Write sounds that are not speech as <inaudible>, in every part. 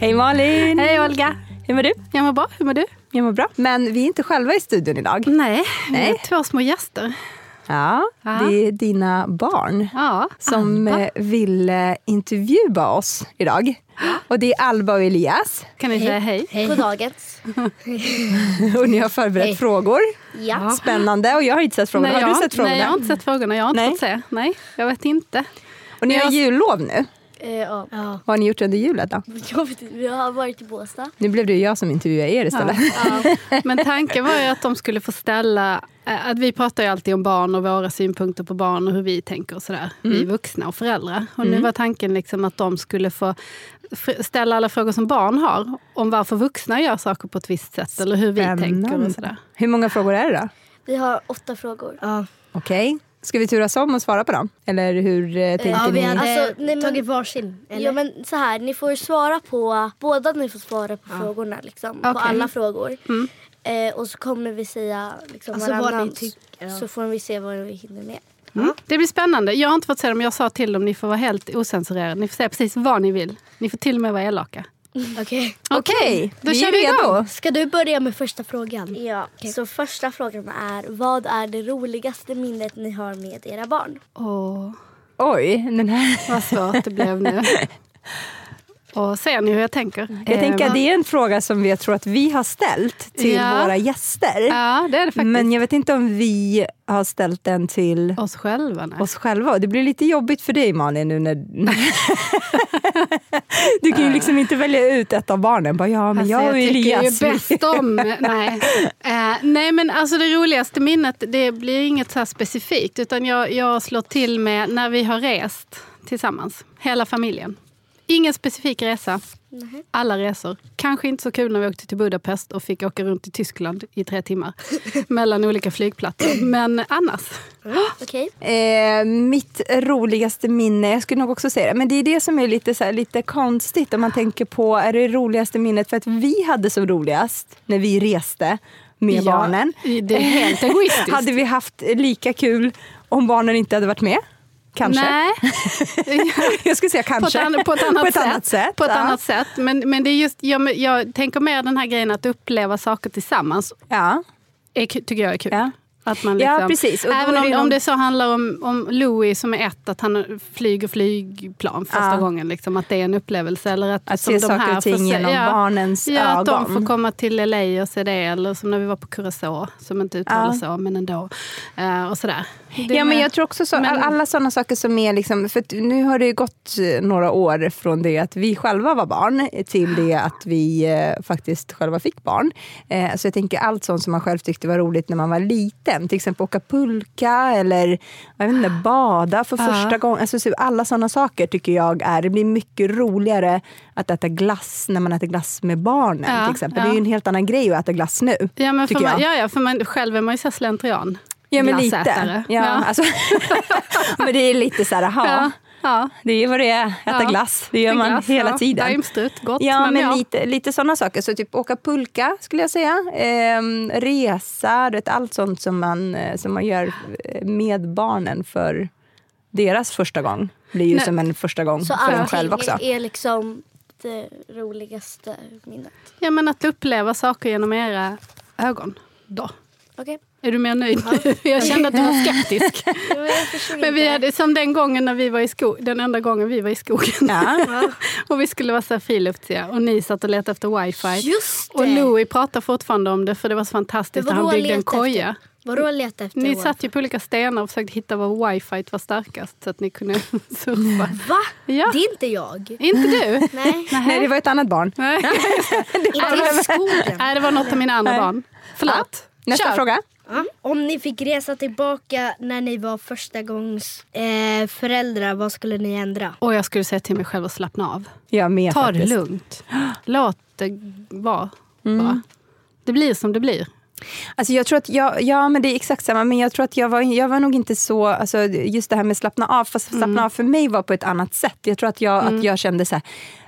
Hej Malin! Hej Olga! Hur mår du? Jag mår bra, hur mår du? Jag mår bra. Men vi är inte själva i studion idag. Nej, vi Nej. är två små gäster. Ja, Ja. det är dina barn Ja, som Alba. eh, vill eh, intervjua oss idag. Och det är Alba och Elias. Kan ni säga hej? Hej. God dagens. <laughs> Och ni har förberett Hej. frågor. Ja. Spännande. Och jag har inte sett frågorna. har jag, du sett frågorna? Nej, jag har inte sett frågorna. Jag har inte Nej. fått se. Nej, jag vet inte. Och ni har Jag- jullov nu. Eh, ja. Vad har ni gjort under julet då? <laughs> Jag vet inte, vi har varit i Båstad. Nu blev det ju jag som intervjuade er istället. Men tanken var ju att de skulle få ställa... eh, Att vi pratar ju alltid om barn och våra synpunkter på barn och hur vi tänker och sådär. Vi Mm. vuxna och föräldrar. Och nu var tanken liksom att de skulle få ställa alla frågor som barn har. Om varför vuxna gör saker på ett visst sätt eller hur vi tänker och sådär. Hur många frågor är det då? Vi har åtta frågor. Ja. Okej. Ska vi turas om och svara på dem? Eller hur eh, tänker Ja, vi ni? hade Alltså, nej, men- tagit varsin. Eller? Ja men så här, ni får svara på, båda ni får svara på frågorna liksom. På Okej. alla frågor. Eh, och så kommer vi säga liksom Alltså, vad ni tycker, ja. Så får vi se vad vi hinner med. Mm. Det blir spännande. Jag har inte fått se dem. Jag sa till dem ni får vara helt osensurerade. Ni får säga precis vad ni vill. Ni får till och med vara elaka. Okej. Okej, då vi kör är vi igång. redo. Ska du börja med första frågan? Ja, så första frågan är vad är det roligaste minnet ni har med era barn? Åh, Oj, den här. vad svårt det blev nu. <laughs> Och ser ni hur jag tänker? Jag tänker Eh, att det är en fråga som vi, jag tror att vi har ställt till Ja. våra gäster. Ja, det är det faktiskt. Men jag vet inte om vi har ställt den till Oss själva? Nej. oss själva. Det blir lite jobbigt för dig Malin nu när... <laughs> du kan ju liksom inte välja ut ett av barnen. Bara, ja, men Alltså, jag och tycker Elias. ju bäst om... nej. Eh, nej, men alltså det roligaste minnet det blir inget så specifikt. Utan jag, jag slår till med när vi har rest tillsammans. Hela familjen. Ingen specifik resa. Alla resor. Kanske inte så kul när vi åkte till Budapest och fick åka runt i Tyskland i tre timmar. <laughs> mellan olika flygplatser. Men annars. Okej? Eh, mitt roligaste minne, jag skulle nog också säga det, men det är det som är lite, så här, lite konstigt om man tänker på, är det roligaste minnet för att vi hade så roligast när vi reste med Ja, barnen. det är helt egoistiskt. Hade vi haft lika kul om barnen inte hade varit med? Kanske. Nej. <laughs> Jag skulle säga på ett, kanske. <laughs> på ett annat, På ett sätt. annat sätt, På ett ja. annat sätt. Men, men det är just, jag, jag tänker mer den här grejen att uppleva saker tillsammans. Ja. Är, tycker jag är kul. Ja. Att man Ja, liksom, precis. Och då Även om, det om någon- det så handlar om, om Louis som är ett, att han flyger flygplan första Ja. gången. Liksom, att det är en upplevelse. Eller att, Att se de saker här och ting genom barnens ja, att de ögon. får komma till LA och se det. Eller som när vi var på Curacao, som inte uttalas så, men ändå. Eh, och sådär. Ja, men jag tror också så, men- all, alla sådana saker som är liksom, för nu har det gått eh, några år från det att vi själva var barn till det att vi eh, faktiskt själva fick barn. Eh, så jag tänker allt sånt som man själv tyckte var roligt när man var liten, till exempel åka pulka eller jag vet inte, bada för första gången. Alltså, så alla sådana saker tycker jag är, det blir mycket roligare att äta glass när man äter glass med barnen. Ja, till exempel. ja. Det är ju en helt annan grej att äta glass nu. Ja, men för man, jag. ja, ja, för man, själv är man ju så slentrian. Ja, men lite. Glassätare. Ja, Alltså, <laughs> men det är lite så här, aha, Ja, ja. det är vad det är. Äta Ja. glass, det gör man Glass, hela ja. tiden. Daimstrut, gott. Ja, men, ja. lite, lite sådana saker. Så typ åka pulka skulle jag säga. Ehm, resa, vet, allt sånt som man, eh, som man gör eh, med barnen för deras första gång. blir ju Nej. som en första gång Så för en själv också. är liksom det roligaste minnet. Ja, men att uppleva saker genom era ögon. Då. Okej? Är du mer nöjd nu? Jag kände att du var skeptisk. <laughs> Ja, men vi hade, som den gången när vi var i skogen, den enda gången vi var i skogen. Ja. <laughs> och vi skulle vara så här friluftsiga och ni satt och letade efter wifi. Just det! Och Louis pratar fortfarande om det för det var så fantastiskt när han byggde en koja. efter? Vadå leta efter? Ni wifi? satt ju på olika stenar och försökte hitta var wifi var starkast så att ni kunde <laughs> surfa. Va? Ja. Det är inte jag. Inte du? Nej. Nej, det var ett annat barn. Nej. Inte i skogen. Nej, det var något av mina andra Nej. barn. Förlåt. Nästa Kör. fråga. Om ni fick resa tillbaka när ni var första gångs eh, föräldrar, vad skulle ni ändra? Och jag skulle säga till mig själv att slappna av. Jag med Ta det faktiskt. lugnt. Låt det vara. Mm. Det blir som det blir. Alltså jag tror att jag, ja men det är exakt samma, men jag tror att jag var, jag var nog inte så, alltså just det här med slappna av, fast slappna Mm. av för mig var på ett annat sätt. Jag tror att jag, att jag kände så här,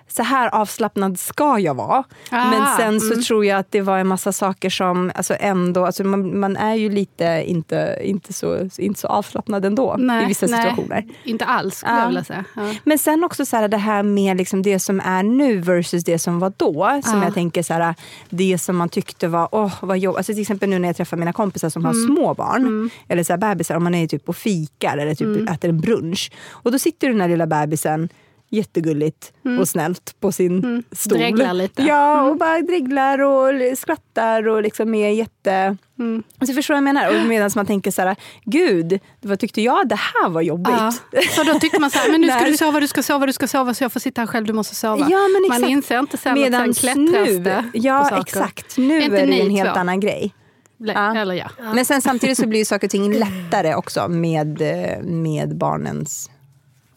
så här avslappnad ska jag vara. Ah, men sen så mm. tror jag att det var en massa saker som alltså ändå, alltså man, man är ju lite inte, inte, så, inte så avslappnad ändå i vissa situationer. Inte alls skulle Ja. jag vilja säga. Ja. Men sen också så här, det här med liksom det som är nu versus det som var då. Som Ja. jag tänker så här, det som man tyckte var, åh vad jobbigt. Alltså till exempel nu när jag träffar mina kompisar som har Mm. små barn. Eller så här bebisar, om man är typ på fikar eller typ Mm. äter en brunch. Och då sitter den här lilla bebisen jättegulligt och snällt på sin stol. Mm. Dreglar lite. Ja, och bara dreglar och skrattar och liksom är jätte... Mm. Alltså förstår jag menar? Och medan man tänker så här, gud, vad tyckte jag det här var jobbigt? Ja. Så då tyckte man så här, men nu ska <laughs> du sova, du ska sova, du ska sova så jag får sitta här själv, du måste sova. Ja, men Man exakt. inser inte sen Medan att sen klättras nu, det ja på saker. exakt, nu Är är det en helt två? annan grej. Ja. Eller ja. Men sen samtidigt så blir ju saker och ting lättare också med, eh, med barnens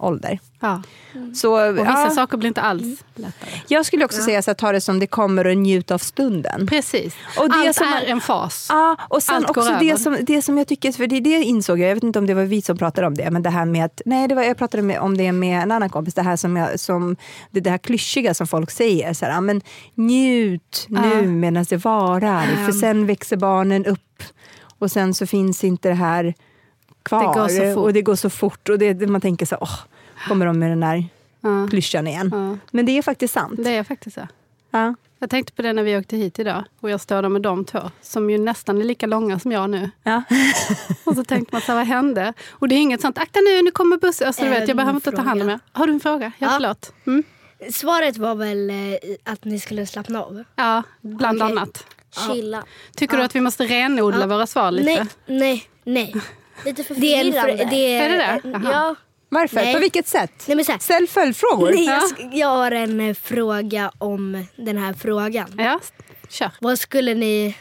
ålder. ja. Så, Och vissa ja, saker blir inte alls lättare. jag skulle också säga så här, ta det som det kommer och njut av stunden. Precis. Och det Allt som är en fas. Ja, och sen Allt också över. det som, det som jag tycker, för det, det insåg jag, jag vet inte om det var vi som pratade om det, men det här med att, nej det var, jag pratade med, om det med en annan kompis, det här som, jag, som det, det här klyschiga som folk säger, så här, ja, men njut nu medan det varar, för sen växer barnen upp och sen så finns inte det här kvar Det går så fort. och det går så fort och det, man tänker så, åh, kommer de med den där Ja. klyschan igen. Ja. Men det är faktiskt sant. Det är faktiskt så. Ja. Jag tänkte på det när vi åkte hit idag och jag står där med de två som ju nästan är lika långa som jag nu. Ja. <laughs> Och så tänkte man så här, vad hände? Och det är inget sånt, akta nu, nu kommer bussen. Alltså, du vet, jag behöver inte ta hand om er. Har du en fråga? Ja, Ja. förlåt. Mm. Svaret var väl eh, att ni skulle slappna av? Ja, bland Okej. annat. Chilla. Tycker du att vi måste renodla våra svar lite? Nej, nej, nej. Lite för Det är, förvirrande. det Är det det? Jaha. Ja. Varför? Nej. På vilket sätt? Nej, men så här. Ställ följdfrågor. <laughs> Nej, Ja. jag, sk- jag har en eh, fråga om den här frågan. Ja, kör. Vad skulle ni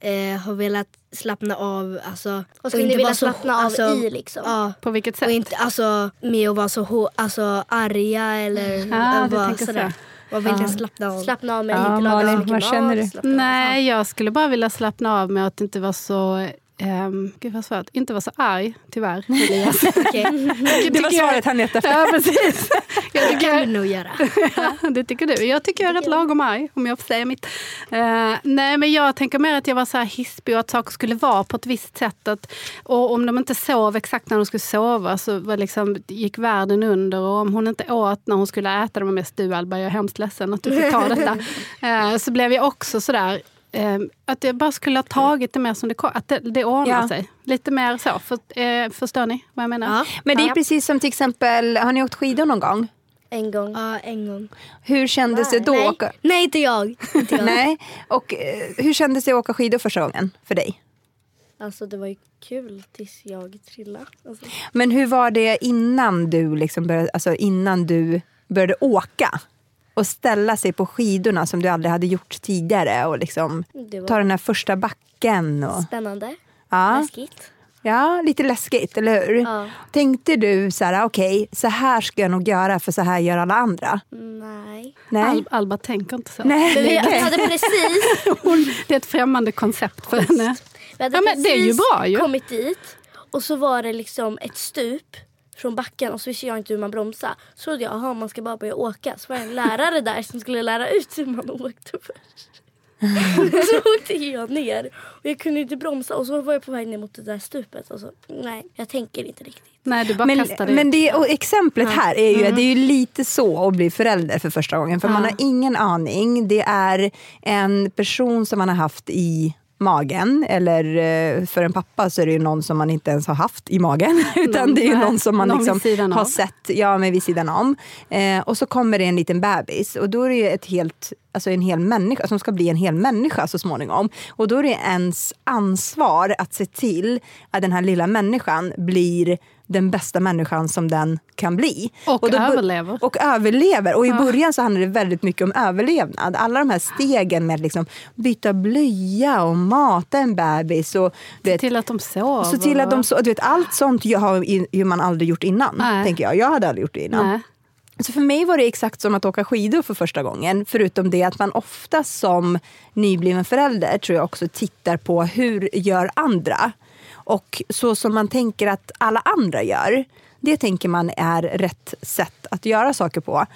eh, ha velat slappna av? Alltså, Vad och skulle ni inte vilja slappna av alltså, i liksom? Ja, På vilket och sätt? inte alltså, med att vara så alltså, arga eller Ja, du vara tänker sådär. så. Vad vill ni slappna av? Slappna av med Ja, att inte laga Malin, så mycket vad mat. av. Nej, jag skulle bara vilja slappna av med att inte vara så... Um, gud vad svårt. Inte vara så arg, tyvärr, <laughs> Elias. <laughs> Det var svaret han letade efter. ja, precis. <laughs> Jag Det tycker kan du nog göra. det tycker du. Jag tycker jag är rätt lagom arg, om jag får säga mitt. Eh, nej, men jag tänker mer att jag var så här hispig och att saker skulle vara på ett visst sätt. Att, och om de inte sov exakt när de skulle sova så var liksom, gick världen under. Och om hon inte åt när hon skulle äta, det var mest du Alba, jag är hemskt ledsen att du fick ta detta. Eh, så blev jag också sådär eh, att jag bara skulle ha tagit det mer som det kom. Att det, det ordnar Ja. sig. Lite mer så. För, eh, förstår ni vad jag menar? Ja. Men det är Ja. precis som till exempel, har ni åkt skidor någon gång? En gång. Ja, en gång. Hur kändes det då? Nej. Åka? Nej, inte jag. Inte jag. <laughs> Nej. Och eh, hur kändes det att åka skidor första gången för dig? Alltså det var ju kul tills jag trillade. Alltså. Men hur var det innan du, liksom började, alltså innan du började åka? Och ställa sig på skidorna som du aldrig hade gjort tidigare och liksom var ta den här första backen. Och, spännande. ja, Läskigt. ja, lite läskigt, eller hur? Ja. Tänkte du så här, okej, så här ska jag nog göra för så här gör alla andra? Nej. Nej. Al- Alba tänker inte så. Nej. Vi hade precis, <laughs> Hon, det är ett främmande koncept för henne. vi hade Ja, men det är ju precis bra ju. kommit dit och så var det liksom ett stup från backen och så visste jag inte hur man bromsade. Så trodde jag, aha man ska bara börja åka. Så var det en lärare där som skulle lära ut hur man åkte först. <laughs> så åkte jag ner och jag kunde inte bromsa och så var jag på väg ner mot det där stupet och så nej jag tänker inte riktigt. Nej, du bara Men, kastade men ut. det, och exemplet här är ju, det är ju lite så att bli förälder för första gången. För man Ja. har ingen aning. Det är en person som man har haft i magen. Eller eh, för en pappa så är det ju någon som man inte ens har haft i magen. <laughs> Utan det är någon som man någon liksom har sett ja, men vid sidan om. Eh, och så kommer det en liten bebis och då är det ett helt alltså en hel människa, som ska bli en hel människa så småningom. Och då är det ens ansvar att se till att den här lilla människan blir den bästa människan som den kan bli. Och då, överlever. Och överlever. Och i början så handlar det väldigt mycket om överlevnad. Alla de här stegen med att liksom byta blöja och mata en bebis. Och, du vet, Till att de sover. så till att de so du vet, allt sånt har ju man aldrig gjort innan. Nej. Tänker jag. jag hade aldrig gjort det innan. Nej. Så för mig var det exakt som att åka skidor för första gången. Förutom det att man ofta som nybliven förälder tror jag också tittar på hur gör andra? Och så som man tänker att alla andra gör. Det tänker man är rätt sätt att göra saker på.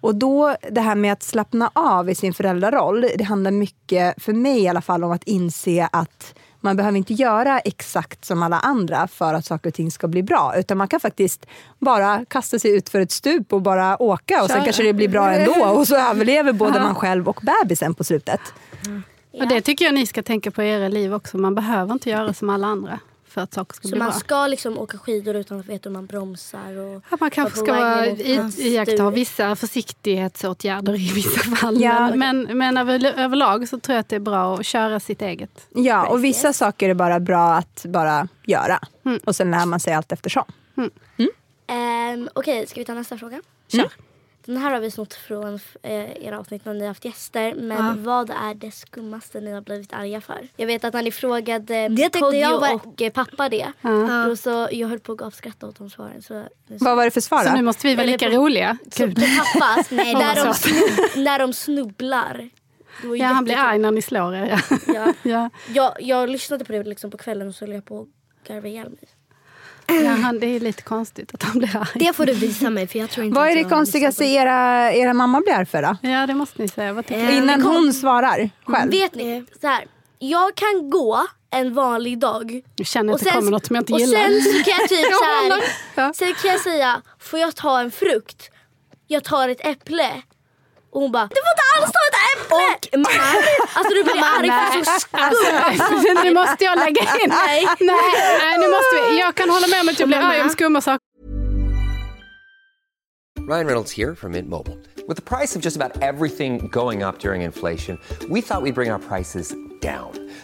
Och då det här med att slappna av i sin föräldraroll. Det handlar mycket, för mig i alla fall, om att inse att man behöver inte göra exakt som alla andra för att saker och ting ska bli bra. Utan man kan faktiskt bara kasta sig ut för ett stup och bara åka. Och sen Köra. kanske det blir bra ändå. Och så överlever både man själv och bebisen på slutet. Och det tycker jag ni ska tänka på i era liv också. Man behöver inte göra som alla andra för att saker ska Så bli man bra. ska liksom åka skidor utan att veta hur man bromsar. Och Att man kanske ska iaktta vissa försiktighetsåtgärder i vissa fall. Ja. men men, men över, överlag så tror jag att det är bra att köra sitt eget. Ja, och vissa saker är bara bra att bara göra. Mm. Och sen lär man sig allt eftersom. Ehm, Okej, ska vi ta nästa fråga? Kör. Den här har vi snott från eh, era avsnitt när ni har haft gäster. Men vad är det skummaste ni har blivit arga för? Jag vet att när ni frågade Kodjo jag var- och eh, pappa det. Då så, jag höll på att gapskratta åt de svaren. Så, Vad var det för svar Så nu då? måste vi vara Eller lika på- roliga. så, på pappas, <laughs> Nej, när, de snubb, när de snubblar. Ja, han blir arg när ni slår er. Ja. <laughs> Ja. Ja. Jag, jag lyssnade på det liksom på kvällen och så höll jag på att garva ihjäl mig. Ja, han, det är lite konstigt att han blir arg. Det får du visa mig för jag tror inte Vad är det konstigaste era, era mamma blir arg för då? Ja, det måste ni säga. Eh? Innan kom- hon svarar själv. Vet ni? Så här, jag kan gå en vanlig dag. Jag känner att det kommer något som jag inte och gillar. sen så kan jag typ <laughs> så här. Sen kan jag säga, får jag ta en frukt? Jag tar ett äpple. Och hon bara, du får inte alls ta ett äpple! på. Mamma, Alltså du blir arg för så Alltså, nu måste jag lägga in. Nej. Nej, nej, nu måste vi. Jag kan hålla med om att jag blir arg om skumma saker. Ryan Reynolds here from Mint Mobile. With the price of just about everything going up during inflation, we thought we'd bring our prices down.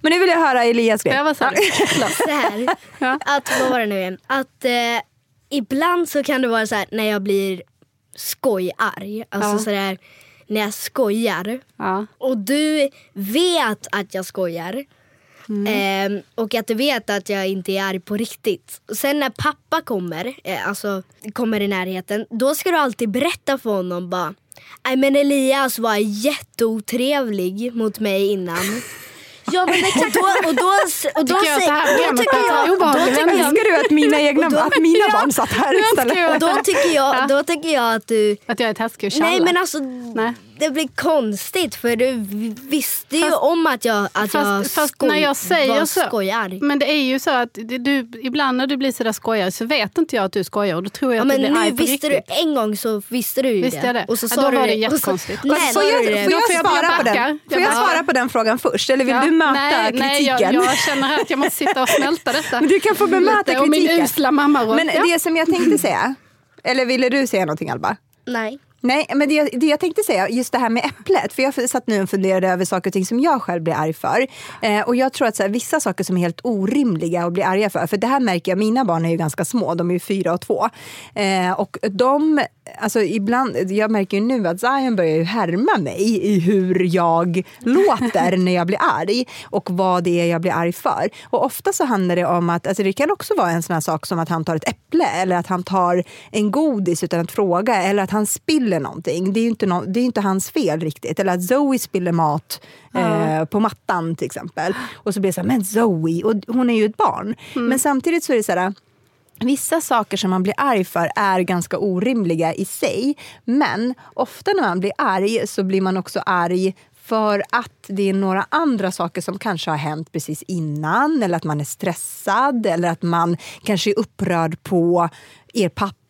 Men nu vill jag höra Elias grej. Ja, vad sa du? Så här. Att, vad var det nu igen? Att eh, ibland så kan det vara så här när jag blir skojarg. Alltså Ja. så där när jag skojar. Ja. Och du vet att jag skojar. Ehm, och att du vet att jag inte är arg på riktigt. Och sen när pappa kommer, eh, alltså kommer i närheten, då ska du alltid berätta för honom bara Nej men Elias var jätteotrevlig mot mig innan. Ja men <laughs> och då, och då, och då, Tycker jag att det här då programmet tycker är jag, då obehagligt. tycker jag, Älskar du att mina, <laughs> egna, att mina barn satt här istället? och då tycker jag, då tycker jag att du Att jag är taskig och tjallar. Nej men alltså Nej. Det blir konstigt för du visste ju om att jag, att jag Fast, fast skoj, när jag säger var så. skojarg. Men det är ju så att du, ibland när du blir sådär skojare så vet inte jag att du skojar och då tror jag Ja, att men du blir arg nu på visste riktigt. du en gång så visste du ju Visste det. jag det? Och så Ja, sa då du var det så- jättekonstigt. Nej, Får jag, får Då jag får jag svara på den? Jag Får jag bara- svara på den frågan först? Eller vill Ja, du möta nej, kritiken? Nej, jag, jag känner att jag måste sitta och smälta detta. <laughs> Men du kan få bemöta Lite, Och min kritiken. usla mamma Men ja. det som jag tänkte säga, eller ville du säga någonting Alba? Nej. Nej, men det, det jag tänkte säga, just det här med äpplet. För jag satt nu och funderade över saker och ting som jag själv blir arg för. Eh, och jag tror att så här, vissa saker som är helt orimliga att bli arga för. För det här märker jag, mina barn är ju ganska små, de är ju fyra och två. Eh, och de, alltså ibland, jag märker ju nu att Zion börjar ju härma mig i hur jag låter <laughs> när jag blir arg. Och vad det är jag blir arg för. Och ofta så handlar det om att, alltså det kan också vara en sån här sak som att han tar ett äpple. Eller att han tar en godis utan att fråga. Eller att han spiller någonting. Det är ju inte, no, det är inte hans fel riktigt. Eller att Zoe spiller mat eh, på mattan till exempel. Och så blir det så här, men Zoe, och hon är ju ett barn. Men samtidigt så är det så här, Vissa saker som man blir arg för är ganska orimliga i sig. Men ofta när man blir arg så blir man också arg för att det är några andra saker som kanske har hänt precis innan eller att man är stressad eller att man kanske är upprörd på er pappa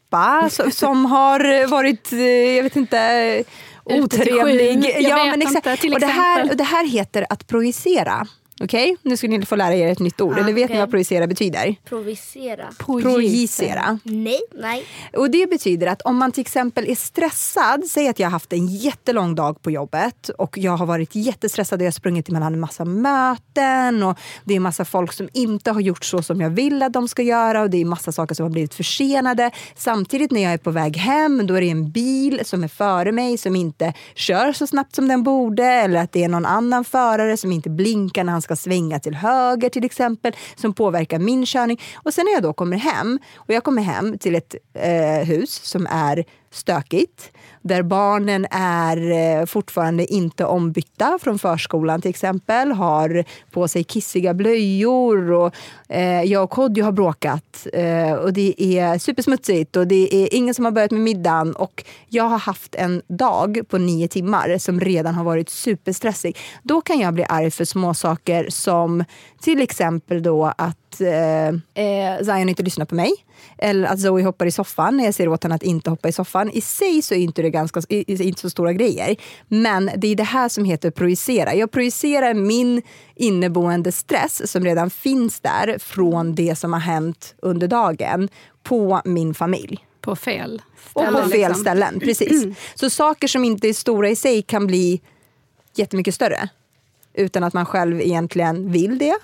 som, som har varit, eh, jag vet inte, otrevlig. vet inte, till och det, här, och det här heter att projicera. Okej, nu ska ni få lära er ett nytt ord. Ja, Eller vet ni vad projicera betyder? Provisera. Projicera. Nej. Nej. Och det betyder att om man till exempel är stressad, säg att jag har haft en jättelång dag på jobbet och jag har varit jättestressad och jag har sprungit emellan en massa möten och det är massa folk som inte har gjort så som jag vill att de ska göra och det är massa saker som har blivit försenade. Samtidigt när jag är på väg hem, då är det en bil som är före mig som inte kör så snabbt som den borde eller att det är någon annan förare som inte blinkar när han ska svänga till höger till exempel, som påverkar min körning. Och sen när jag då kommer hem, och jag kommer hem till ett eh, hus som är stökigt, där barnen är eh, fortfarande inte ombytta från förskolan till exempel, har på sig kissiga blöjor och eh, jag och Kodjo har bråkat eh, och det är supersmutsigt och det är ingen som har börjat med middagen och jag har haft en dag på nio timmar som redan har varit superstressig. Då kan jag bli arg för små saker som till exempel då att eh, eh, Zion inte lyssnar på mig. Eller att Zoe hoppar i soffan när jag säger åt henne att inte hoppa i soffan. I sig så är inte det ganska, inte så stora grejer. Men det är det här som heter projicera. Jag projicerar min inneboende stress som redan finns där från det som har hänt under dagen på min familj. På fel Och ställe. på fel liksom. ställen, precis. <clears throat> Så saker som inte är stora i sig kan bli jättemycket större. Utan att man själv egentligen vill det.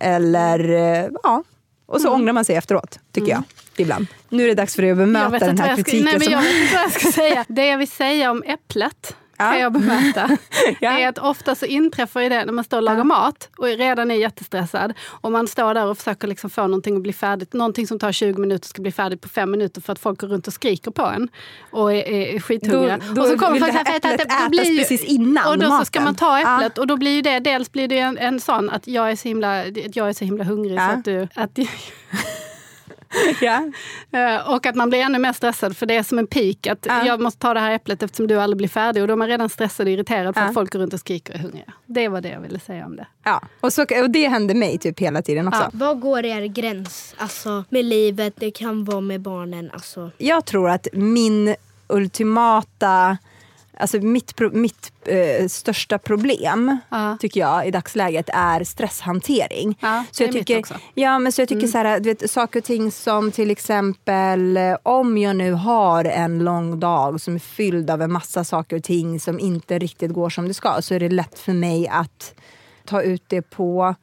Eller eh, ja, och så Mm. ångrar man sig efteråt, tycker jag. Ibland. Nu är det dags för dig att bemöta den här kritiken. nej, men som- jag vet inte vad jag ska säga. Det jag vill säga om äpplet kan jag bemöta. <laughs> Ja. är att ofta så inträffar det när man står och lagar mat och redan är jättestressad och man står där och försöker liksom få någonting att bli färdigt. Någonting som tar 20 minuter ska bli färdigt på fem minuter för att folk går runt och skriker på en och är, är skithungriga. Då- då och så kommer folk äpplet då ätas blir precis innan Och då så ska maten. man ta Ja. äpplet och då blir ju det, dels blir det en, en sån att jag är så himla, att jag är så himla hungrig Ja. så att du... Att, <laughs> ja. Eh, Och att man blir ännu mer stressad för det är som en pik. Att Ja. Jag måste ta det här äpplet eftersom du aldrig blir färdig. Och då är man redan stressad och irriterad för Ja. att folk går runt och skriker och är hungriga. Det var det jag ville säga om det. Ja. Och, så, och det händer mig typ hela tiden också. Ja. Var går er gräns? Alltså med livet, det kan vara med barnen. Alltså. Jag tror att min ultimata, alltså mitt, pro- mitt eh, största problem Ja. tycker jag i dagsläget är stresshantering. Ja, så jag tycker. Ja, men så jag tycker så här, du vet, saker och ting som till exempel eh, om jag nu har en lång dag som är fylld av en massa saker och ting som inte riktigt går som det ska så är det lätt för mig att ta ut det på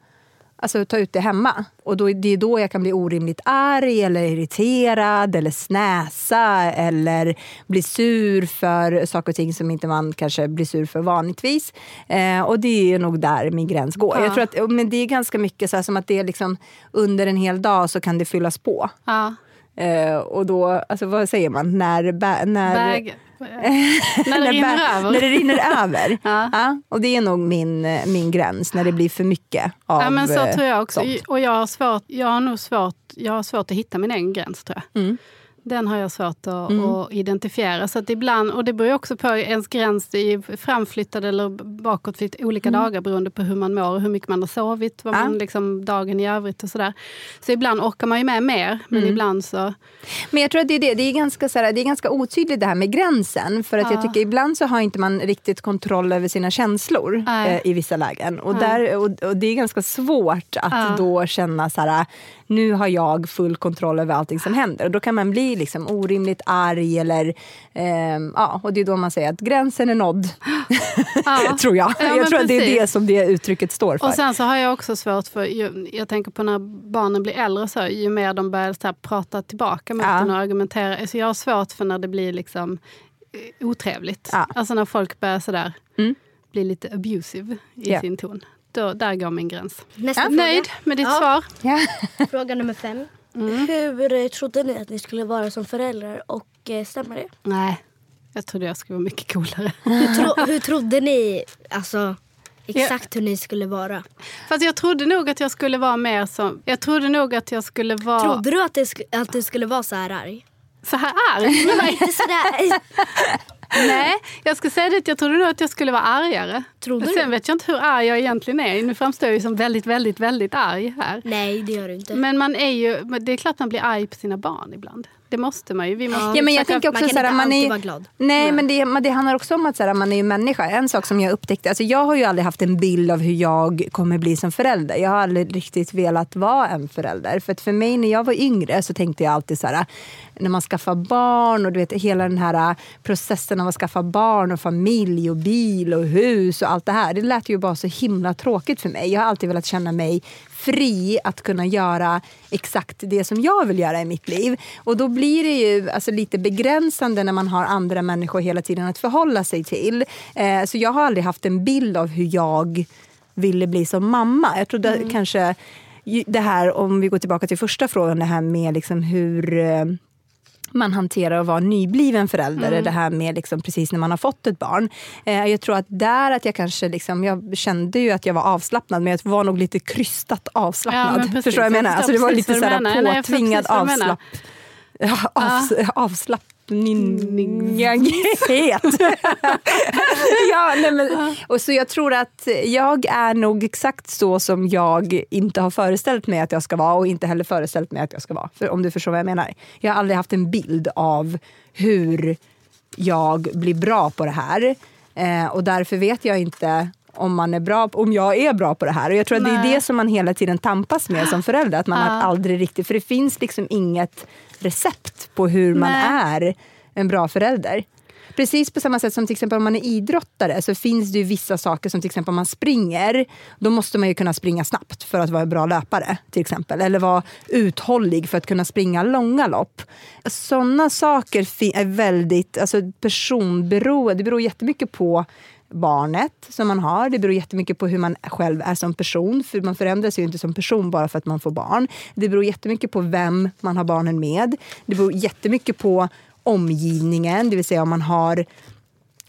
Alltså ta ut det hemma. Och då, det är då jag kan bli orimligt arg eller irriterad eller snäsa eller bli sur för saker och ting som inte man kanske blir sur för vanligtvis. Eh, och det är nog där min gräns går. Ja. Jag tror att, men det är ganska mycket så som att det är liksom under en hel dag så kan det fyllas på. Ja. Eh, och då, alltså vad säger man? När, bä- när, Väg, <laughs> när det rinner över. När det rinner över. <laughs> Ja. Ja, och det är nog min, min gräns, när det blir för mycket av ja, men så eh, tror jag också. sånt. Och jag har, svårt, jag har nog svårt, jag har svårt att hitta min egen gräns tror jag. Mm. Den har jag svårt att, att identifiera. Så att ibland, och det beror också på ens gräns är framflyttad eller bakåtflyttad olika dagar beroende på hur man mår och hur mycket man har sovit, vad Ja. man liksom, dagen i övrigt och sådär. Så ibland orkar man ju med mer, men ibland så... Men jag tror att det är, det. Det, är ganska, så här, det är ganska otydligt det här med gränsen. För att jag tycker ibland så har inte man riktigt kontroll över sina känslor eh, i vissa lägen. Och, där, och, och det är ganska svårt att Ja. då känna så här, nu har jag full kontroll över allting som händer. Och då kan man bli liksom orimligt arg eller ehm, ja, och det är då man säger att gränsen är nådd. Ja. <laughs> tror jag. Ja, jag tror att det är det som det uttrycket står för. Och sen så har jag också svårt för, ju, jag tänker på när barnen blir äldre, så, ju mer de börjar så här, prata tillbaka mot Ja. den och argumentera. Så jag har svårt för när det blir liksom eh, otrevligt. Ja. Alltså när folk börjar sådär, Mm. bli lite abusive i Ja. sin ton. Då, där går min gräns. Nästa Ja. fråga. Nöjd med ditt Ja. svar? ja. <laughs> Fråga nummer fem. Hur eh, trodde ni att ni skulle vara som föräldrar och eh, stämmer det? Nej, jag trodde jag skulle vara mycket coolare. Hur, tro, <laughs> hur trodde ni alltså, exakt hur ni skulle vara? Fast jag trodde nog att jag skulle vara mer som... Jag trodde nog att jag skulle vara Trodde du att, det sk- att du skulle vara så här arg? så här arg. <laughs> Nej, inte sådär. Nej, jag ska säga det, jag trodde nog att jag skulle vara argare. Trodde Men du? sen vet jag inte hur arg jag egentligen är. Nu framstår jag ju som väldigt, väldigt, väldigt arg här. Nej, det gör du inte. Men man är ju, det är klart man blir arg på sina barn ibland. Det måste man ju. Vi måste Ja, men jag tänker också man kan så här, inte man alltid är, vara glad. Nej, men det, men det handlar också om att så här, man är ju människa. En sak som jag upptäckte, alltså jag har ju aldrig haft en bild av hur jag kommer bli som förälder. Jag har aldrig riktigt velat vara en förälder. För att för mig när jag var yngre så tänkte jag alltid så här, när man skaffar barn och du vet hela den här processen av att skaffa barn och familj och bil och hus och allt det här. Det lät ju bara så himla tråkigt för mig. Jag har alltid velat känna mig fri att kunna göra exakt det som jag vill göra i mitt liv. Och då blir det ju alltså, lite begränsande när man har andra människor hela tiden att förhålla sig till. Eh, så jag har aldrig haft en bild av hur jag ville bli som mamma. Jag trodde kanske ju- det här, om vi går tillbaka till första frågan, det här med liksom hur eh, man hanterar att vara nybliven förälder. Det här med liksom precis när man har fått ett barn. Eh, jag tror att där att jag kanske, liksom, jag kände ju att jag var avslappnad men jag var nog lite krystat Ja, avslappnad. men precis. Förstår du vad jag menar? Jag Alltså, det var lite jag förstår påtvingad precis avs, avslappninghet. ja, nej, men, och så jag tror att jag är nog exakt så som jag inte har föreställt mig att jag ska vara och inte heller föreställt mig att jag ska vara. För, om du förstår vad jag menar. Jag har aldrig haft en bild av hur jag blir bra på det här. Eh, och därför vet jag inte om, man är bra, om jag är bra på det här. Och jag tror att det är det som man hela tiden tampas med som förälder. Att man Ja. aldrig riktigt, för det finns liksom inget recept på hur man Nej. är en bra förälder. Precis på samma sätt som till exempel om man är idrottare så finns det ju vissa saker som till exempel om man springer, då måste man ju kunna springa snabbt för att vara en bra löpare till exempel. Eller vara uthållig för att kunna springa långa lopp. Sådana saker är väldigt alltså, personberoende. Det beror jättemycket på barnet som man har. Det beror jättemycket på hur man själv är som person. För man förändras ju inte som person bara för att man får barn. Det beror jättemycket på vem man har barnen med. Det beror jättemycket på omgivningen, det vill säga om man har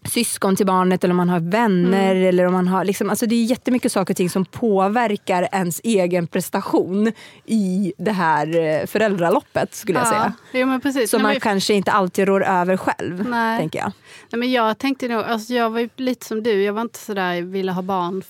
syskon till barnet eller om man har vänner. Eller om man har, liksom, alltså det är jättemycket saker och ting som påverkar ens egen prestation i det här eh, föräldraloppet skulle jag säga. Jo, men precis. Som Nej, man men- kanske inte alltid rår över själv, Nej. tänker jag. Nej, men jag tänkte nog, alltså jag var lite som du, jag var inte sådär, ville ha barn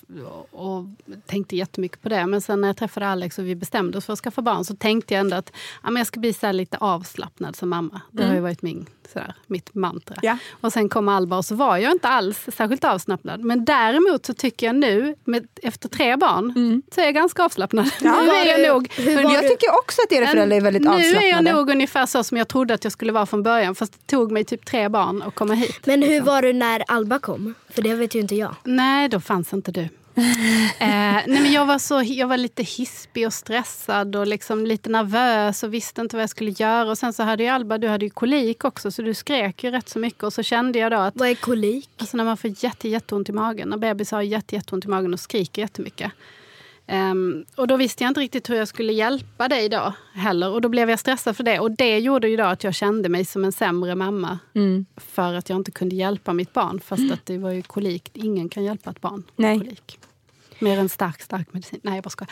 och, och tänkte jättemycket på det. Men sen när jag träffade Alex och vi bestämde oss för att skaffa barn så tänkte jag ändå att ja, men jag ska bli så här lite avslappnad som mamma. Det har ju varit min, sådär, mitt mantra. Ja. Och sen kom Alba och så var jag inte alls särskilt avslappnad. Men däremot så tycker jag nu, med, efter tre barn, så är jag ganska avslappnad. nu <laughs> är jag nog... Jag tycker också att era föräldrar är väldigt nu avslappnade. är jag nog ungefär så som jag trodde att jag skulle vara från början. Fast det tog mig typ tre barn att komma hit. Men hur var du när Alba kom? För det vet ju inte jag. Nej, då fanns inte du. <laughs> eh, nej, men jag, var så, jag var lite hispig och stressad och liksom lite nervös och visste inte vad jag skulle göra. Och sen så hade ju Alba, du hade ju kolik också så du skrek ju rätt så mycket. Och så kände jag då att Vad är kolik? alltså när man får jätte, jätteont i magen, när bebisar har jätte, jätteont i magen och skriker jättemycket. Ehm, och då visste jag inte riktigt hur jag skulle hjälpa dig då heller. Och då blev jag stressad för det. Och det gjorde ju då att jag kände mig som en sämre mamma. Mm. För att jag inte kunde hjälpa mitt barn. Fast <gasps> att det var ju kolik. Ingen kan hjälpa ett barn med kolik. Mer än stark, stark medicin. Nej, jag bara skojar.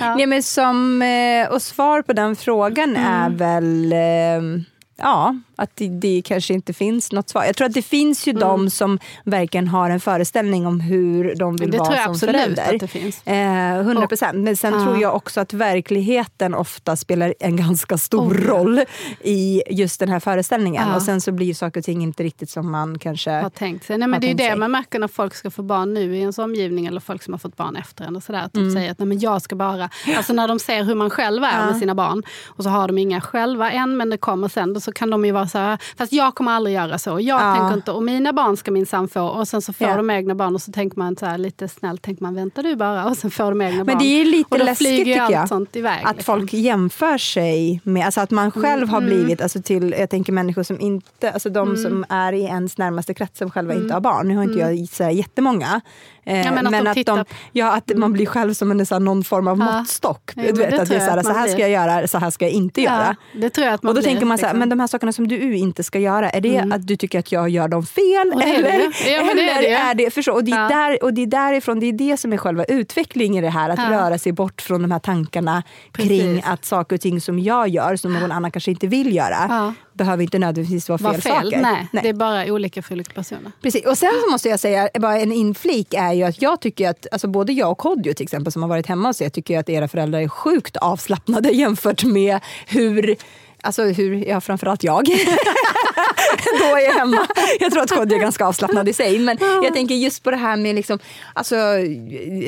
<laughs> Nej, men som, eh, och svar på den frågan är Mm. väl eh, ja, att det, det kanske inte finns något svar. Jag tror att det finns ju de som verkligen har en föreställning om hur de vill Mm. Det vara tror jag som absolut förälder. det finns. Eh, 100 procent. Men sen Ja. tror jag också att verkligheten ofta spelar en <laughs> ganska stor Oh, roll i just den här föreställningen. Ja. Och sen så blir saker och ting inte riktigt som man kanske... har tänkt sig. Nej, men det är det sig. man märker när folk ska få barn nu i ens omgivning eller folk som har fått barn efter en. Och sådär, att de Mm. säger att Nej, men jag ska bara... Alltså när de ser hur man själv är med sina barn och så har de inga själva än men det kommer sen. Så kan de ju vara så här, fast jag kommer aldrig göra så. Jag Ja. tänker inte, och mina barn ska minsann få. Och sen så får Ja. de egna barn och så tänker man så här, lite snällt, tänker man vänta du bara. Och sen får de egna barn. Men det är lite läskigt tycker jag. iväg. Att liksom. folk jämför sig med, alltså att man själv Mm, har blivit, alltså till, jag tänker människor som inte, alltså de som är i ens närmaste krets som själva inte har barn. Nu har inte jag så här jättemånga. Eh, Mm. Ja, men att de tittar de, ja, att man blir själv som en, så här, någon form av Ja. måttstock. Jo, du men vet, att det är så här, att så här ska jag göra, så här ska jag inte göra. Det tror jag att man Och då blir, tänker man så här, men de här sakerna som du inte ska göra, är det att du tycker att jag gör dem fel? Och det är eller det. Ja, men det är det är det, förstå, och, det är Ja. där, och det är därifrån, det är det som är själva utvecklingen i det här, att röra sig bort från de här tankarna kring Precis. att saker och ting som jag gör, som någon annan kanske inte vill göra, behöver inte nödvändigtvis vara fel, Var fel? saker. Nej, det är bara olika för olika personer. Precis. Och sen måste jag säga, bara en inflik är ju att jag tycker att, alltså både jag och Kodjo till exempel som har varit hemma hos er, tycker att era föräldrar är sjukt avslappnade <laughs> jämfört med hur Alltså hur, ja framförallt jag, <laughs> då är jag hemma. Jag tror att Kodjo är ganska avslappnad i sig. Men jag tänker just på det här med liksom, alltså,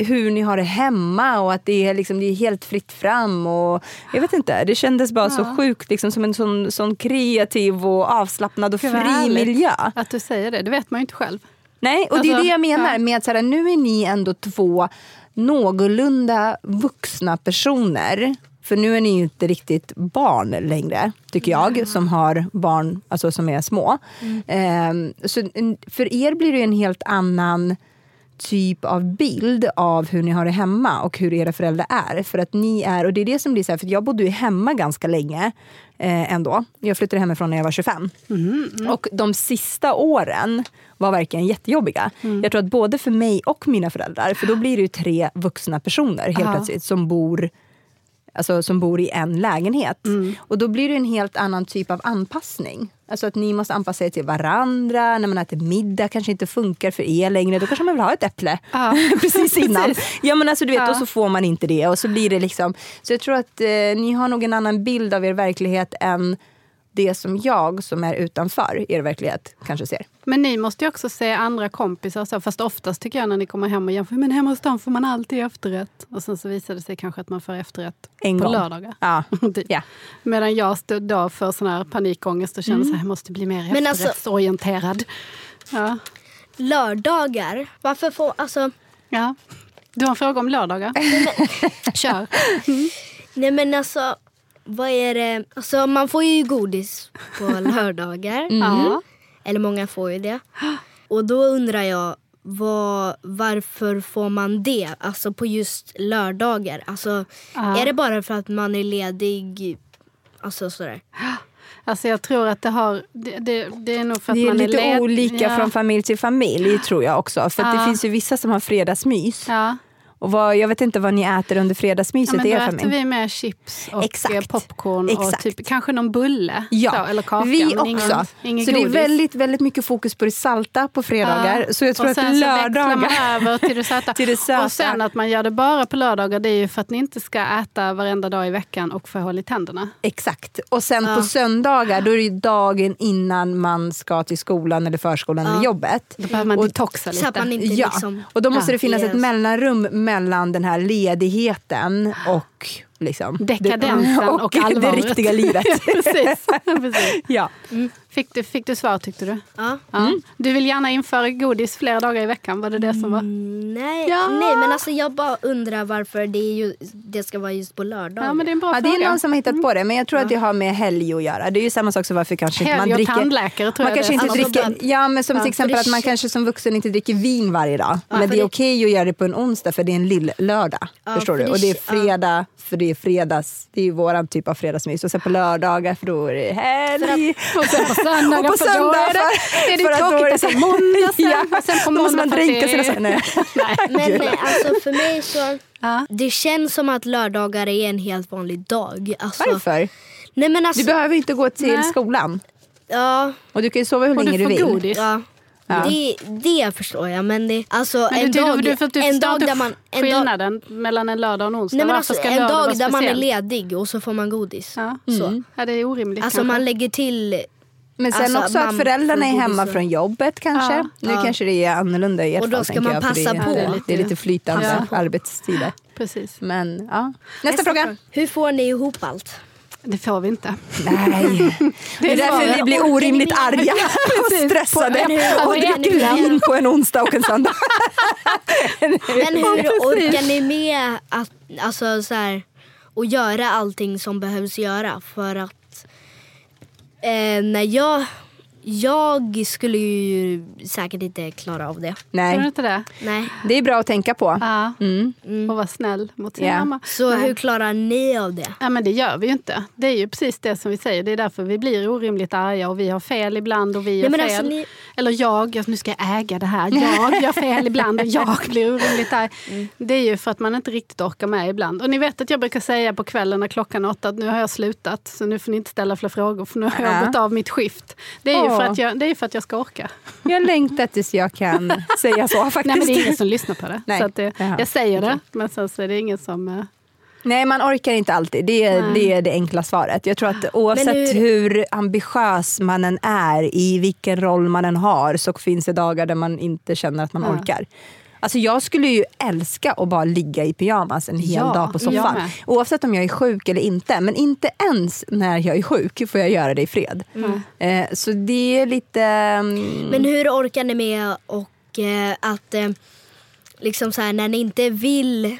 hur ni har det hemma och att det är, liksom, det är helt fritt fram. Och, jag vet inte, det kändes bara så sjukt liksom, som en sån, sån kreativ och avslappnad och fri miljö. Att du säger det, det vet man ju inte själv. Nej, och det är Alltså, det jag menar ja. med att så här, nu är ni ändå två någorlunda vuxna personer. För nu är ni ju inte riktigt barn längre, tycker jag, som har barn alltså, som är små. Ehm, så en- för er blir det en helt annan typ av bild av hur ni har det hemma och hur era föräldrar är. För att ni är, och det är det som blir så här, för jag bodde ju hemma ganska länge eh, ändå. Jag flyttade hemifrån när jag var 25. Och de sista åren var verkligen jättejobbiga. Jag tror att både för mig och mina föräldrar, för då blir det ju tre vuxna personer helt Ja. plötsligt som bor alltså, som bor i en lägenhet. Och då blir det en helt annan typ av anpassning. Alltså att ni måste anpassa er till varandra. När man äter middag kanske inte funkar för er längre. Då kanske man vill ha ett äpple Ja. <laughs> <laughs> precis innan. Ja, men alltså, du vet, Ja. Och så får man inte det. Och så blir det liksom... Så jag tror att eh, ni har nog en annan bild av er verklighet än det som jag som är utanför er verklighet kanske ser. Men ni måste ju också se andra kompisar. och Så, fast oftast tycker jag när ni kommer hem och jämför, men hemma hos dem får man alltid efterrätt. Och sen så visar det sig kanske att man får efterrätt En på gång. lördagar. Ja. <laughs> Typ. Ja. Medan jag stod då för sån här panikångest och kände Mm. här, jag måste bli mer Men alltså- efterrättsorienterad. Ja. Lördagar, varför får, alltså, ja. Du har en fråga om lördagar? Kör. nej men alltså, vad är det, alltså man får ju godis på <laughs> lördagar. Ja. Eller många får ju det. Och då undrar jag, vad, varför får man det? Alltså på just lördagar? Alltså, Ja. Är det bara för att man är ledig? Alltså sådär. Alltså jag tror att det har... Det, det, det är nog för att Det är man lite är led... olika ja. från familj till familj tror jag också. För att det Ja. finns ju vissa som har fredagsmys. Ja. Och vad, jag vet inte vad ni äter under Ja, fredagsmyset men i då er äter familj. vi med chips och Exakt. eh, popcorn Exakt. och typ, kanske någon bulle. Ja, så, eller kaka. vi men också. Ingen, ingen så det är väldigt, väldigt mycket fokus på det salta på fredagar. Ja. Så jag tror och att sen så växlar man lördagar... över till det söta. <laughs> Till det söta. Och sen att man gör det bara på lördagar det är ju för att ni inte ska äta varenda dag i veckan och få hål i tänderna. Exakt. Och sen på söndagar, då är det ju dagen innan man ska till skolan eller förskolan eller jobbet. Då behöver man Och- detoxa Så att lite. man inte Ja, liksom... och då måste Ja. det finnas ett mellanrum mellan den här ledigheten och liksom, Dekadensen det, och <laughs> allvaret. det riktiga livet. <laughs> Precis. Precis. <laughs> ja. Fick, du, fick du svar tyckte du? Ja. Ja. Du vill gärna införa godis flera dagar i veckan, var det det som var? Mm, Nej, Ja. nej, men alltså jag bara undrar varför det, är ju, det ska vara just på lördagar. Ja, men det är en bra Ja, det fråga. är någon som har hittat på det, men jag tror att det har med helg att göra. Det är ju samma sak som varför kanske inte Helg man och dricker... tandläkare tror man jag kanske det inte. Alltså, dricker, ja, men som Ja, till exempel att det man kanske som vuxen inte dricker vin varje dag. men det är det- okej att göra det på en onsdag för det är en lill-lördag. Ja, förstår för du? det Och det är fredag, för det är fredags. Det är ju våran typ av fredagsmys. Och sen på lördagar, för då är det helg. Och sen på söndagar, Och på för då är det, för- är det för att tråkigt att så- det är måndag sen. <laughs> Ja, och sen på då måste man måndag dränka det sina... är- Nej. <laughs> <laughs> Men nej, alltså för mig så... Det känns som att lördagar är en helt vanlig dag. Alltså, Varför? Nej men alltså... Du behöver inte gå till Nej. skolan. Ja, Och du kan ju sova hur Och länge du du vill. godis. ja. Det, det förstår jag men det, alltså Men en du, dag, du, för att du en förstår dag där man... En dag, skillnaden mellan en lördag och en onsdag. nej, men alltså, ska en dag där man är ledig och så får man godis. Ja. Så. ja, det är orimligt Alltså kanske. man lägger till... Men sen Alltså, också att föräldrarna är hemma och- från jobbet kanske. Ja. Nu Ja. kanske det är annorlunda i ert Och då fall, ska tänker man jag, passa det, är- på. Det är lite, det är lite flytande Ja. arbetstider. Precis. Men ja. Nästa, fråga. Hur får ni ihop allt? Det får vi inte. Nej. <laughs> Det är därför vi blir orimligt arga <laughs> och stressade och dricker vin på en onsdag och en söndag. <laughs> Men hur orkar ni med att, alltså, så här, att göra allting som behövs göra? För att eh, när jag, Jag skulle ju säkert inte klara av det. Tror du Nej, inte det? Nej. det är bra att tänka på. Ja. Mm. Och vara snäll mot sin Ja. mamma. Så Nej. hur klarar ni av det? Ja, men det gör vi ju inte. Det är ju precis det som vi säger. Det är därför vi blir orimligt arga och vi har fel ibland och vi gör men fel. alltså, ni- Eller jag, jag- nu ska jag äga det här. Jag gör fel <laughs> ibland och jag blir orimligt arg. Mm. Det är ju för att man inte riktigt orkar med ibland. Och ni vet att jag brukar säga på kvällen när klockan är åtta att nu har jag slutat. Så nu får ni inte ställa fler frågor för nu har jag Ja. gått av mitt skift. Det är ju. För att jag, det är för att jag ska orka. Jag längtar tills jag kan <laughs> säga så faktiskt. Nej men det är ingen som lyssnar på det. Nej. Så att det jag säger det men sen så är det ingen som... eh, Nej, man orkar inte alltid. Det är, Nej. det är det enkla svaret. Jag tror att oavsett hur... hur- ambitiös man än är, i vilken roll man än har, så finns det dagar där man inte känner att man Ja. orkar. Alltså jag skulle ju älska att bara ligga i pyjamas en hel Ja, dag på soffan. Oavsett om jag är sjuk eller inte. Men inte ens när jag är sjuk får jag göra det i fred. Mm. Eh, så det är lite... mm, Men hur orkar ni med och eh, att eh, liksom så här när ni inte vill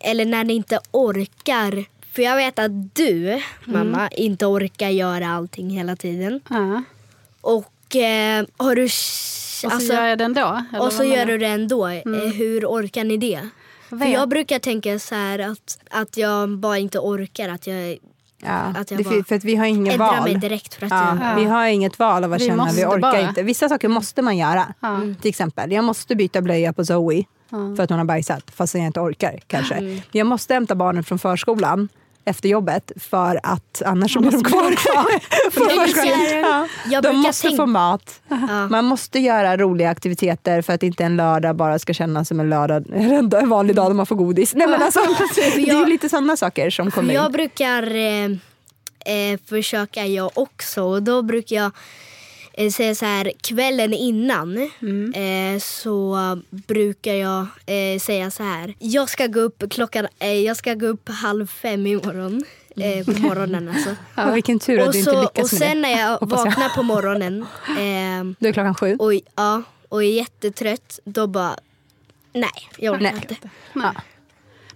eller när ni inte orkar. För jag vet att du, mamma, inte orkar göra allting hela tiden. Och eh, har du... Och så alltså, gör jag det ändå. eller och så gör du det ändå. Eh, hur orkar ni det? För jag brukar tänka så här att, att jag bara inte orkar. Att jag ja, att jag bara för att vi har inget val. mig direkt för att Ja, jag... Vi har inget val av att Vi känna, vi orkar bara. inte. Vissa saker måste man göra. Ja. Till exempel, jag måste byta blöja på Zoe för att hon har bajsat, fast jag inte orkar kanske. Mm. Jag måste hämta barnen från förskolan efter jobbet för att annars blir de kvar kvar <laughs> Ja. jag De måste tänka- få mat. Ja. Man måste göra roliga aktiviteter för att inte en lördag bara ska kännas som en lördag, <laughs> en vanlig dag där man får godis. Nej, men alltså, <laughs> det är ju jag- lite sådana saker som kommer in. jag brukar eh, eh, försöka jag också och då brukar jag eh, säga så här kvällen innan eh, så brukar jag eh, säga så här. Jag ska gå upp klockan, eh, jag ska gå upp halv fem imorgon. Eh, på morgonen alltså. <laughs> Och vilken tur att och, du inte så, lyckas och med sen det. när jag Hoppas jag. vaknar på morgonen <laughs> eh, Då är klockan sju. och, ja, och är jättetrött då bara nej jag orkar Nej. inte. Nej.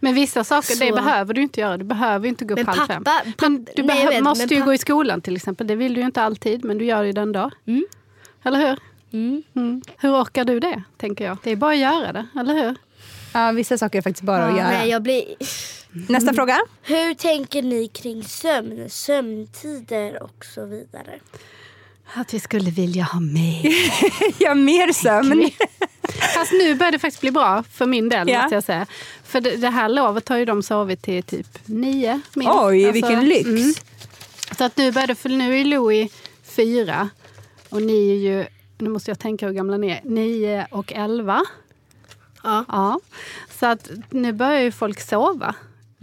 Men vissa saker Så- det behöver du inte göra. Du behöver ju inte gå upp Men halv fem. pappa- Men papp- du nej, vet, måste men ju gå i skolan till exempel. Det vill du ju inte alltid, men du gör ju den dag. Mm. Eller hur? Mm. Mm. Hur orkar du det, tänker jag? Det är bara att göra det, eller hur? Ja, vissa saker är faktiskt bara att göra. Nej, jag blir... Nästa fråga. Hur tänker ni kring sömn, sömntider och så vidare? Att vi skulle vilja ha mer. <laughs> Ja, mer sömn. Fast nu börjar det faktiskt bli bra för min del, Ja. jag säga. För det, det här lovet har ju de sovit till typ nio. minst. Oj, Alltså, vilken lyx. mm. Så att nu börjar det, för nu är Louis fyra och ni är ju, nu måste jag tänka hur gamla ni är, nio och elva. Ja. Ja. Så att nu börjar ju folk sova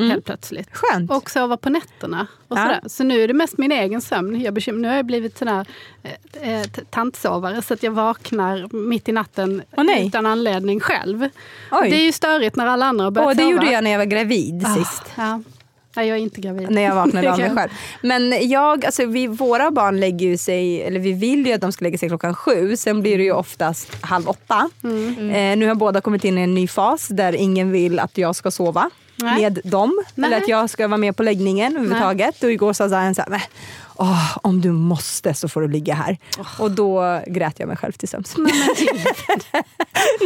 helt plötsligt. Skönt. Och sova på nätterna. Och Ja. sådär. Så nu är det mest min egen sömn. Jag bekym- nu har jag blivit sån här eh, eh, tantsovare så att jag vaknar mitt i natten nej. utan anledning själv. Oj. Det är ju störigt när alla andra har börjat Åh, det sova. gjorde jag när jag var gravid Ah, sist. Ja. Nej, jag är inte gravid. När jag vaknade av <laughs> mig själv. Men jag, alltså, vi, våra barn lägger ju sig, eller vi vill ju att de ska lägga sig klockan sju. Sen blir det ju oftast halv åtta. Mm. Eh, nu har båda kommit in i en ny fas där ingen vill att jag ska sova Nej. med dem. Nej. Eller att jag ska vara med på läggningen överhuvudtaget. Och igår sa Zayan såhär, "Nej, åh, om du måste så får du ligga här. Och då grät jag mig själv till sömns.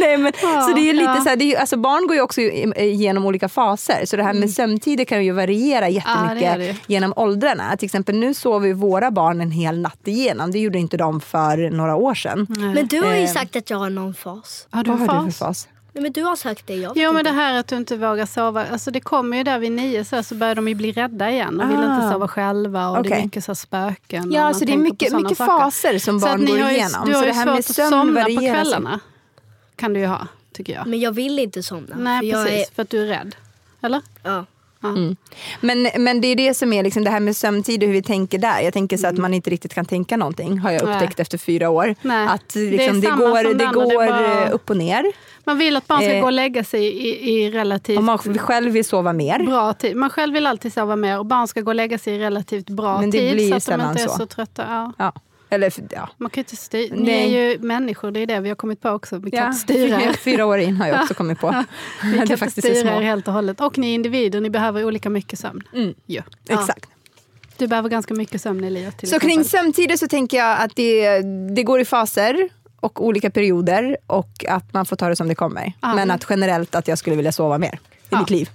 Nej, men, <laughs> så det är lite ja. så här, det är, ju- alltså barn går ju också igenom olika faser. Så det här med sömntider kan ju variera jättemycket Mm. Ja, det det genom åldrarna. Till exempel nu sover våra barn en hel natt igenom. Det gjorde inte de för några år sedan. Men du har ju Eh. sagt att jag har någon fas. Har du Vad en har du fas? för fas? Nej, men du har sagt det, jag Jo men det här att du inte vågar sova, alltså det kommer ju där vid nio så, här, så börjar de ju bli rädda igen och vill Ah. inte sova själva och det Okej. är mycket så här spöken. Ja, så det är mycket, mycket saker. faser som Så att barn ni går har ju, igenom. Du har så ju det här svårt med att somna på kvällarna. Kan du ju ha, tycker jag. Men jag vill inte somna. Nej för jag precis, Är, för att du är rädd. Eller? ja. Men, men det är det som är liksom det här med sömntid och hur vi tänker där. Jag tänker så att man inte riktigt kan tänka någonting har jag Nej. upptäckt efter fyra år. Nej. Att Det liksom, det, samma går, det det går är bara- eh, upp och ner. Man vill att barn ska Eh. gå och lägga sig i, i relativt Om man själv vill sova mer. bra tid. Man själv vill alltid sova mer och barn ska gå och lägga sig i relativt bra Men det tid blir ju så att de inte är så. så trötta. Ja. Ja. Eller, ja. Man kan inte styra. Ni Nej. är ju människor, det är det vi har kommit på också. Vi kan Ja, inte styra er. Fyra år in har jag också kommit på. <laughs> Vi kan inte styra er helt och hållet. Och ni är individer, ni behöver olika mycket sömn. Mm. Ja. Exakt. Du behöver ganska mycket sömn Elias. Till Så kring exempel. sömntider så tänker jag att det, det går i faser och olika perioder och att man får ta det som det kommer. Ja. Men att generellt att jag skulle vilja sova mer i Ja. mitt liv.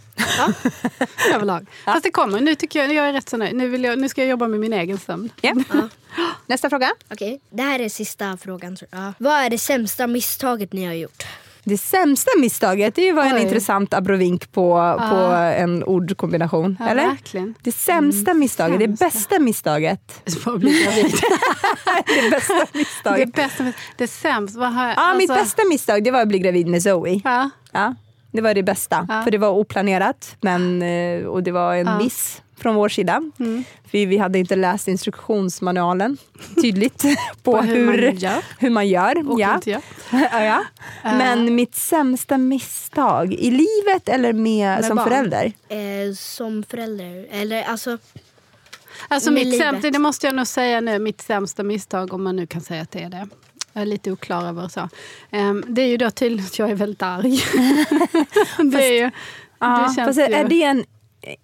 <laughs> överlag. Fast det kommer. Nu tycker jag, jag är rätt så nöjd. Nu, vill jag, nu ska jag jobba med min egen sömn. Ja. <laughs> Nästa fråga. Okej, det här är sista frågan. Vad är det sämsta misstaget ni har gjort? Det sämsta misstaget, det var en Oj. intressant abrovink på, på en ordkombination. Ja, eller? verkligen. Det sämsta misstaget, det sämsta. bästa misstaget. <laughs> Gravid. <laughs> Det bästa det misstaget. bästa, det sämsta. Vad har jag, Ja, mitt alltså- bästa misstag det var att bli gravid med Zoe. Ja, Ja, det var det bästa. Ja. För det var oplanerat men, eh, och det var en miss från vår sida. Mm. För vi hade inte läst instruktionsmanualen tydligt <laughs> på, På hur man hur, gör. hur man gör. och ja. <laughs> ja, ja. Men mitt sämsta misstag i livet eller med, Med som barn. förälder? Eh, som förälder? Eller alltså, Alltså Med mitt livet. sämsta, det måste jag nog säga nu, mitt sämsta misstag, om man nu kan säga att det är det. Jag är lite oklar över så. Ehm, det är ju då tydligen att jag är väldigt arg. <laughs> det är ju, Ja, det fast är, ju... är det en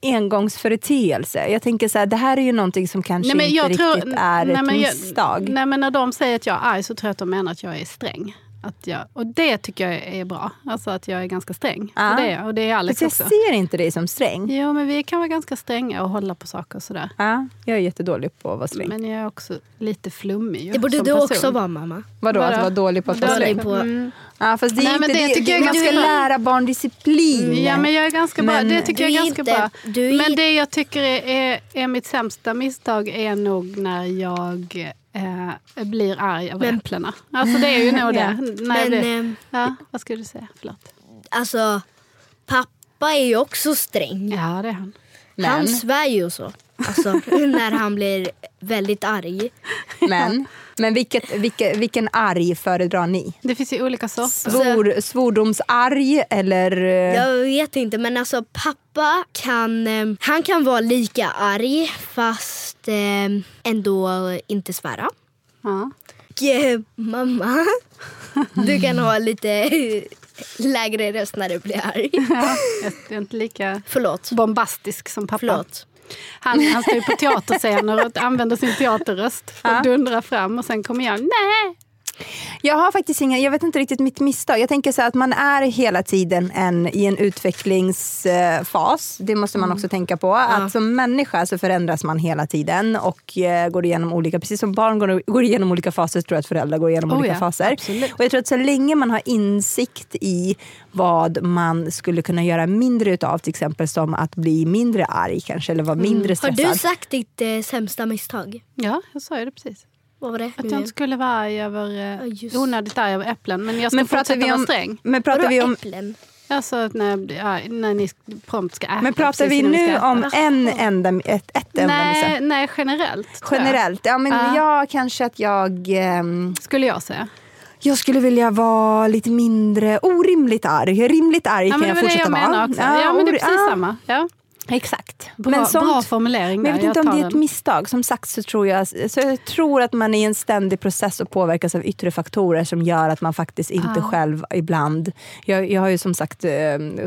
engångsföreteelse? Jag tänker så här, det här är ju någonting som kanske Nej, inte tror- riktigt är nej, ett jag- misstag. Nej men när de säger att jag är arg så tror jag att de menar att jag är sträng. Att jag, och det tycker jag är bra. Alltså att jag är ganska sträng. Ja. För det, är jag, och det är Alex Fast jag också. ser inte dig som sträng. Jo men vi kan vara ganska stränga och hålla på saker och sådär. Ja, jag är jättedålig på att vara sträng. Men jag är också lite flummig ju, det borde du person. också vara mamma. Vadå, att Vadå? vara dålig på att vara sträng? på... Mm. Ja, fast det är Nej, inte men det det. tycker jag är man ska ganska bra. lära barn disciplin. Ja men jag är ganska bra. Men Det tycker jag du är ganska inte- bra. du Men det jag tycker är, är, är mitt sämsta misstag är nog när jag eh, blir arg över Men- äpplena. Alltså det är ju nog <laughs> Ja. det. När jag Men blir, ehm, ja, vad skulle du säga? Förlåt. alltså, pappa är ju också sträng. Ja det är han. Men- Han svär ju så. Alltså, <laughs> när han blir väldigt arg. <laughs> Men, men vilket, vilket, vilken arg föredrar ni? Det finns ju olika sorter. Svor, svordomsarg eller... eh, Jag vet inte men alltså pappa kan, eh, han kan vara lika arg fast eh, ändå inte svära. Ja. Och, eh, mamma, <laughs> du kan ha lite lägre röst när du blir arg. Ja, jag är inte lika Förlåt. bombastisk som pappa. Förlåt. Han, han står ju på teaterscener och använder sin teaterröst för att dundra fram och sen kommer jag, nej! Jag har faktiskt inga, jag vet inte riktigt mitt misstag. Jag tänker så här att man är hela tiden en, i en utvecklingsfas. Det måste man också tänka på. Att som människa så förändras man hela tiden och eh, går igenom olika, precis som barn går, går igenom olika faser tror jag att föräldrar går igenom Oh olika ja, faser. absolut. Och jag tror att så länge man har insikt i vad man skulle kunna göra mindre utav, till exempel som att bli mindre arg kanske eller vara mindre Har stressad. du sagt ditt eh, sämsta misstag? Ja, jag sa ju det precis. Vad var det? Att jag inte skulle vara arg över, Ja, eh, just. onödigt arg över äpplen. Men jag ska Men pratar fortsätta vi vara om, sträng. men pratar Vadå vi om äpplen? Alltså när, när ni prompt ska äta. men pratar vi nu äta. om en enda, ett, ett enda Nej, nej, generellt. Generellt? Ja, men Ja. jag kanske att jag... ehm, Skulle jag säga. jag skulle vilja vara lite mindre orimligt arg. Rimligt arg Ja, kan men jag fortsätta jag vara. också. Ja, men det är precis ja, samma. Ja. Exakt. Bra, sånt- bra formulering men jag vet inte om tar det är ett den. misstag. Som sagt så tror jag, så jag tror att man är i en ständig process och påverkas av yttre faktorer som gör att man faktiskt inte Ja. själv ibland... Jag, jag har ju som sagt, eh,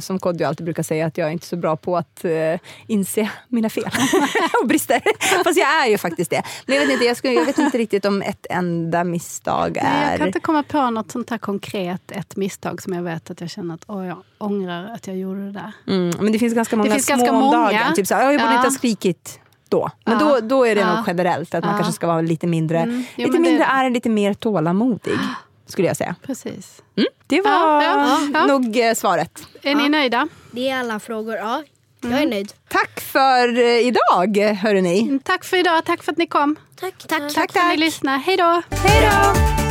som Kodjo alltid brukar säga, att jag är inte så bra på att eh, inse mina fel <laughs> och brister. Fast jag är ju faktiskt det. Men jag vet inte, jag, skulle, jag vet inte riktigt om ett enda misstag Nej, är... jag kan inte komma på något sånt här konkret, ett misstag som jag vet att jag känner att åh, jag ångrar att jag gjorde det där. Mm, men det finns ganska många finns små ganska om många. dagen. Typ så här, "Ja, jag borde Ja. inte ha skrikit då. Men Ja. då, då är det Ja. nog generellt att man kanske ska vara lite mindre, Mm. Jo, lite men det- mindre arg, lite mer tålamodig. Skulle jag säga. Precis. Det var Ja, ja, ja. nog eh, svaret. Är ni nöjda? Det är alla frågor. Ja, jag Mm. är nöjd. Tack för eh, idag, hörrni. Tack för idag, tack för att ni kom. Tack. Tack. Tack för att ni lyssnade. Hej då! Hej då!